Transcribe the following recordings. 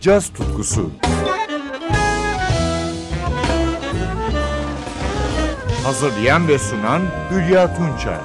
caz tutkusu. Hazırlayan ve sunan Hülya Tunçay.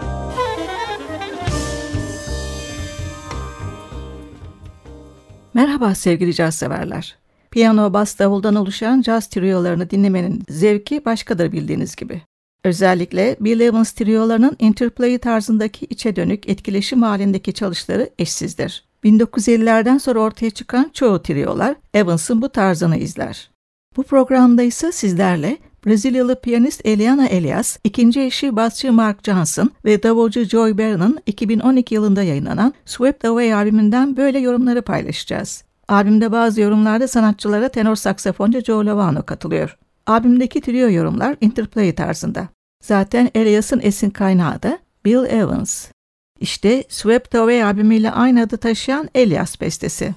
Merhaba sevgili caz severler. Piyano, bas, davuldan oluşan caz triolarını dinlemenin zevki başkadır bildiğiniz gibi. Özellikle Bill Evans triolarının interplay tarzındaki içe dönük etkileşim halindeki çalışları eşsizdir. 1950'lerden sonra ortaya çıkan çoğu triolar Evans'ın bu tarzını izler. Bu programda ise sizlerle Brezilyalı piyanist Eliana Elias, ikinci eşi basçı Mark Johnson ve davulcu Joy Barron'ın 2012 yılında yayınlanan Swept Away albümünden böyle yorumları paylaşacağız. Albümde bazı yorumlarda sanatçılara tenor saksafoncu Joe Lovano katılıyor. Albümdeki trio yorumlar interplay tarzında. Zaten Elias'ın esin kaynağı da Bill Evans. İşte Swept Away albümüyle aynı adı taşıyan Elias bestesi.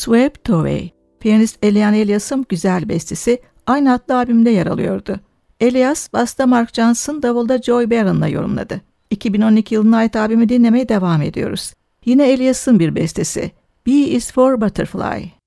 Swept Away, piyanist Elian Elias'ın güzel bestesi aynı adlı albümde yer alıyordu. Elias, basta Mark Johnson, davulda Joy Barron'la yorumladı. 2012 yılına ait albümü dinlemeye devam ediyoruz. Yine Elias'ın bir bestesi. B is for Butterfly.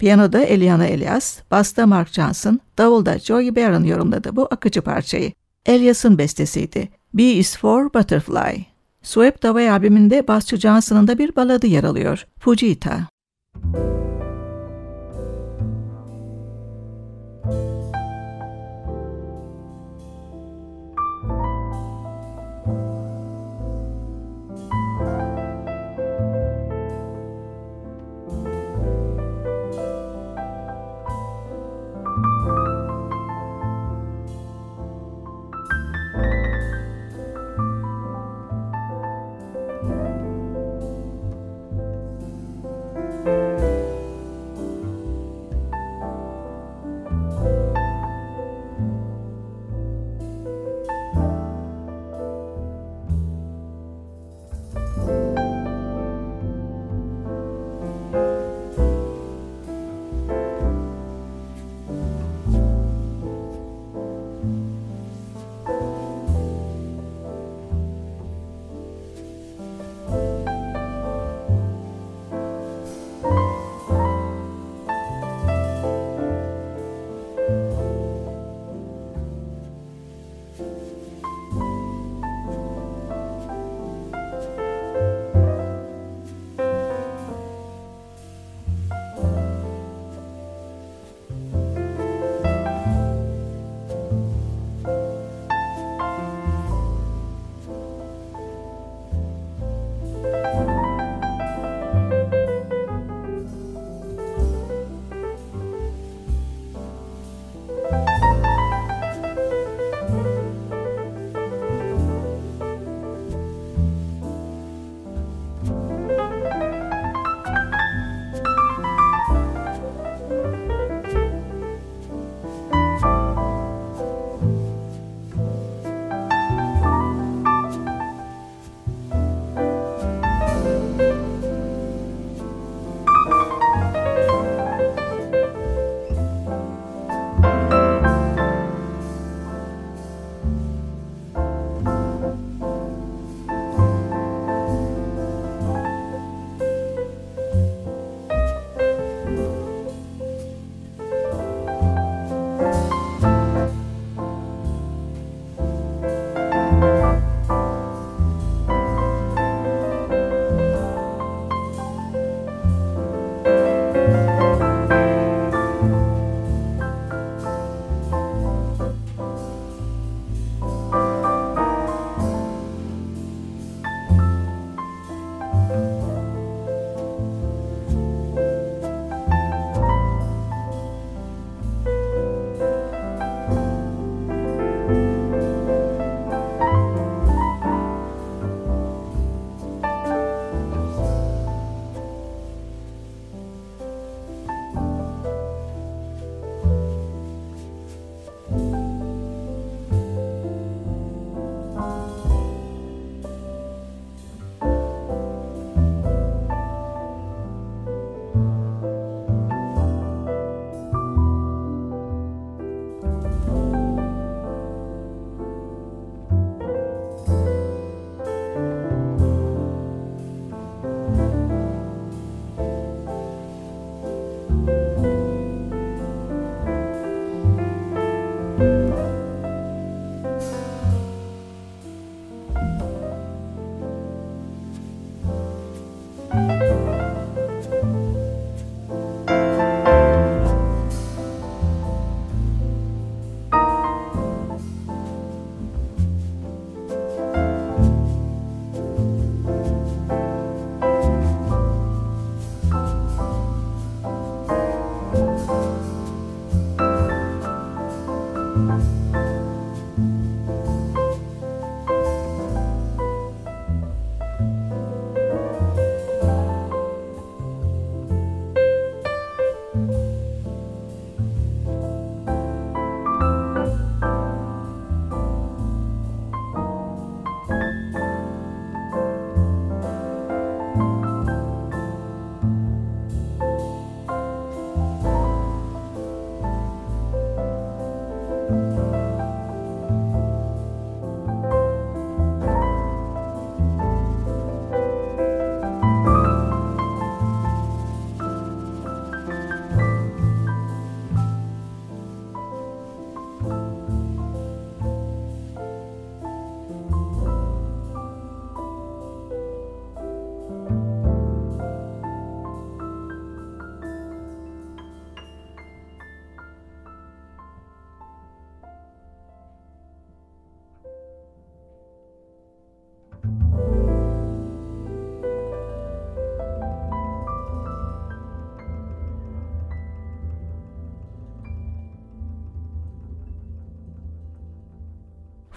Piyanoda Eliana Elias, basta Mark Johnson, davulda Joey Barron yorumladı bu akıcı parçayı. Elias'ın bestesiydi. B is for Butterfly. Swept Away albümünde basçı Johnson'ın da bir baladı yer alıyor. Fujita.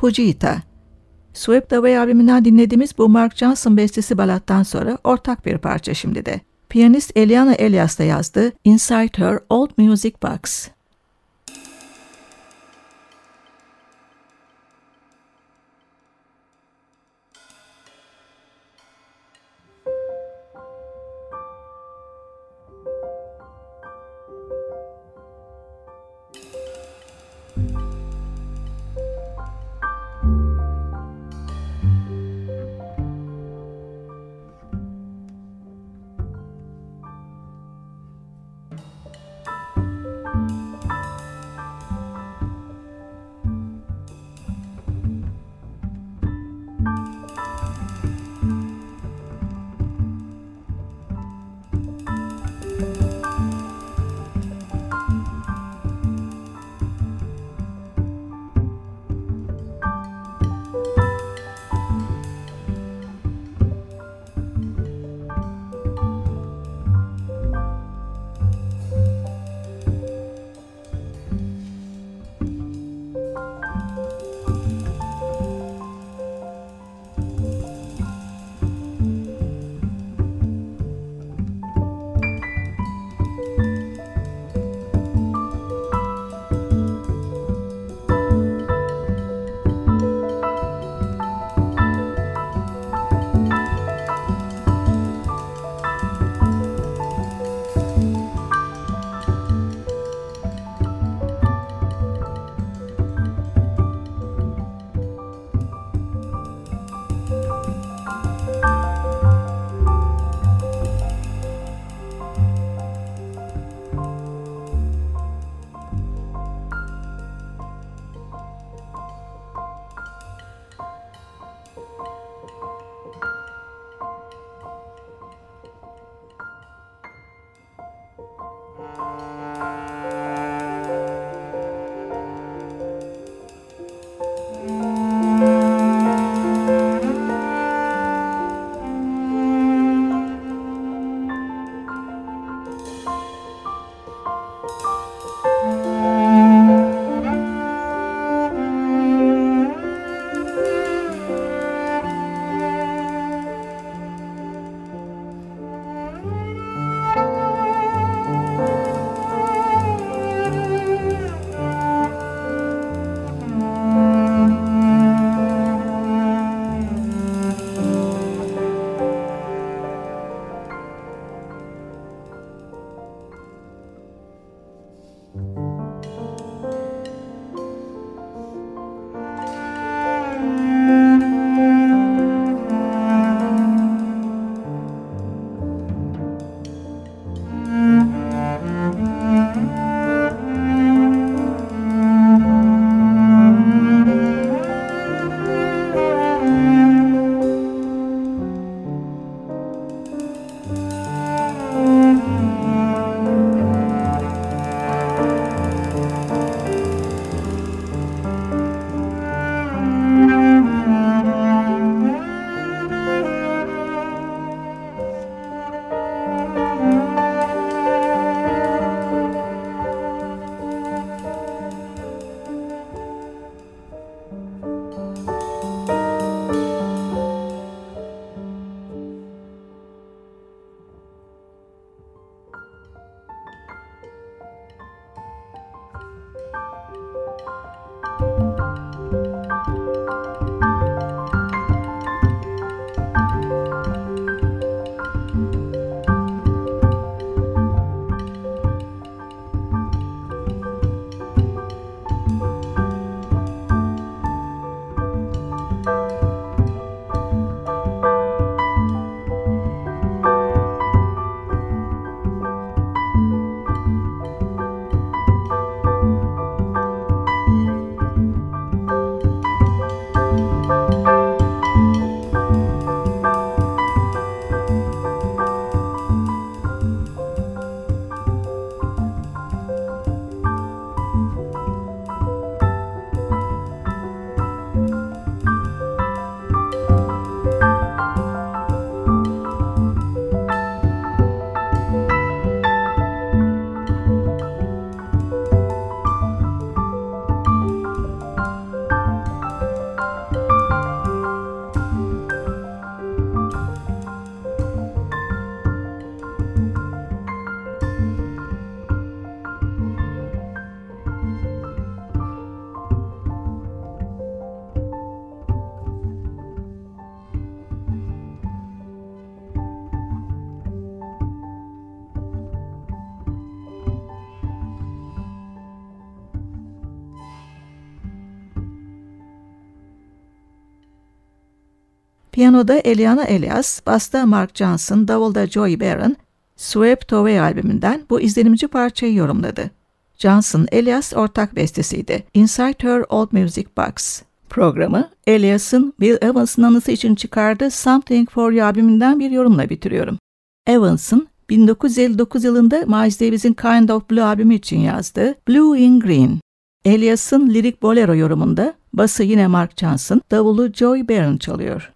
Fujita. Swept Away albümünden dinlediğimiz bu Mark Johnson bestesi balattan sonra ortak bir parça şimdi de. Piyanist Eliana Elias da yazdı Inside Her Old Music Box. Piyanoda Eliana Elias, basta Mark Johnson, davulda Joey Barron, Swept Away albümünden bu izlenimci parçayı yorumladı. Johnson, Elias ortak bestesiydi. Inside Her Old Music Box. Programı Elias'ın Bill Evans'ın anısı için çıkardığı Something For You albümünden bir yorumla bitiriyorum. Evans'ın 1959 yılında Miles Davis'in Kind of Blue albümü için yazdığı Blue in Green. Elias'ın lirik bolero yorumunda bası yine Mark Johnson, davulu Joy Barron çalıyor.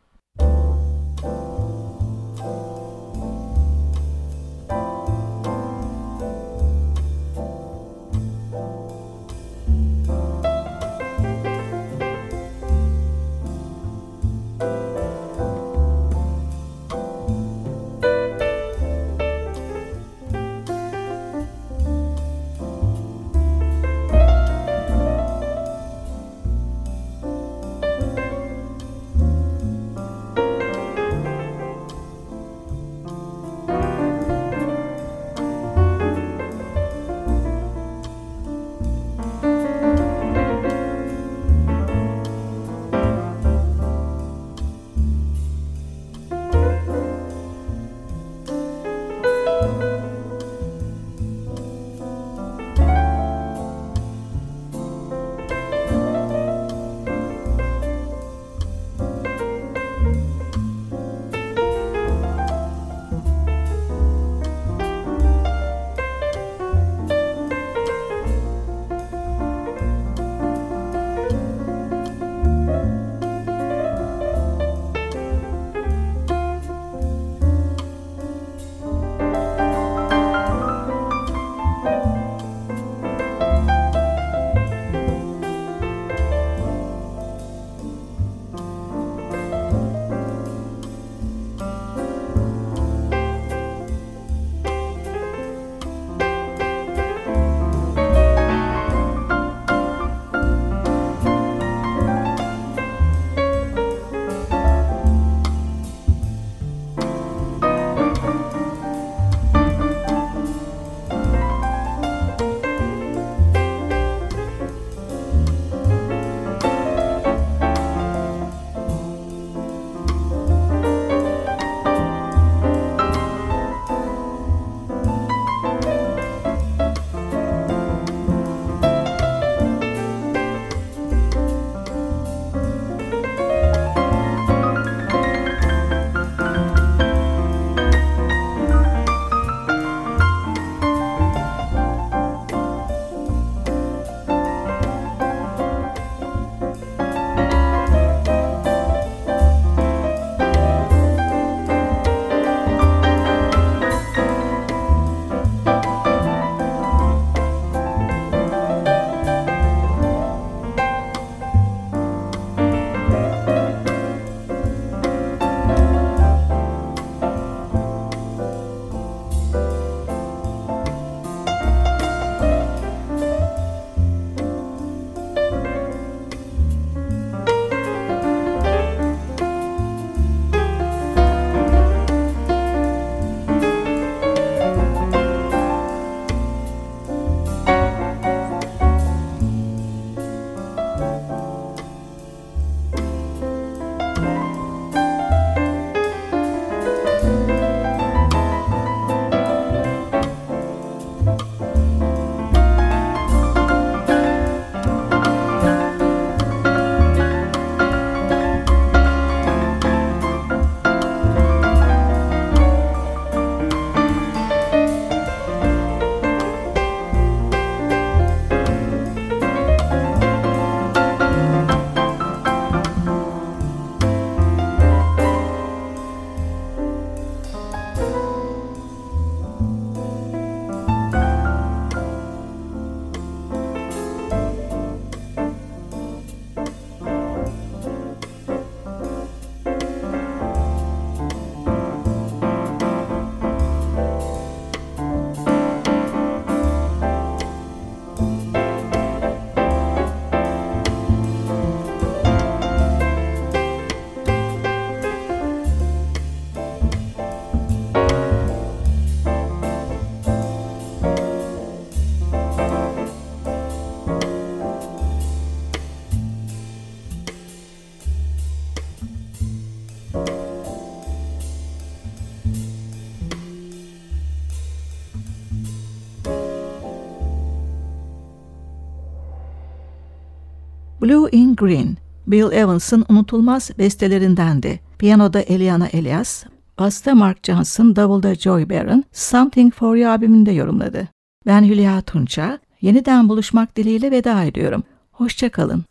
Blue in Green, Bill Evans'ın unutulmaz bestelerindendi. Piyanoda Eliana Elias, basta Mark Johnson, davulda Joy Barron, Something For You albümünde yorumladı. Ben Hülya Tunça, yeniden buluşmak dileğiyle veda ediyorum. Hoşçakalın.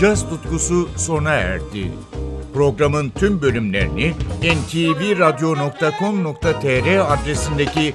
Caz tutkusu sona erdi. Programın tüm bölümlerini ntvradio.com.tr adresindeki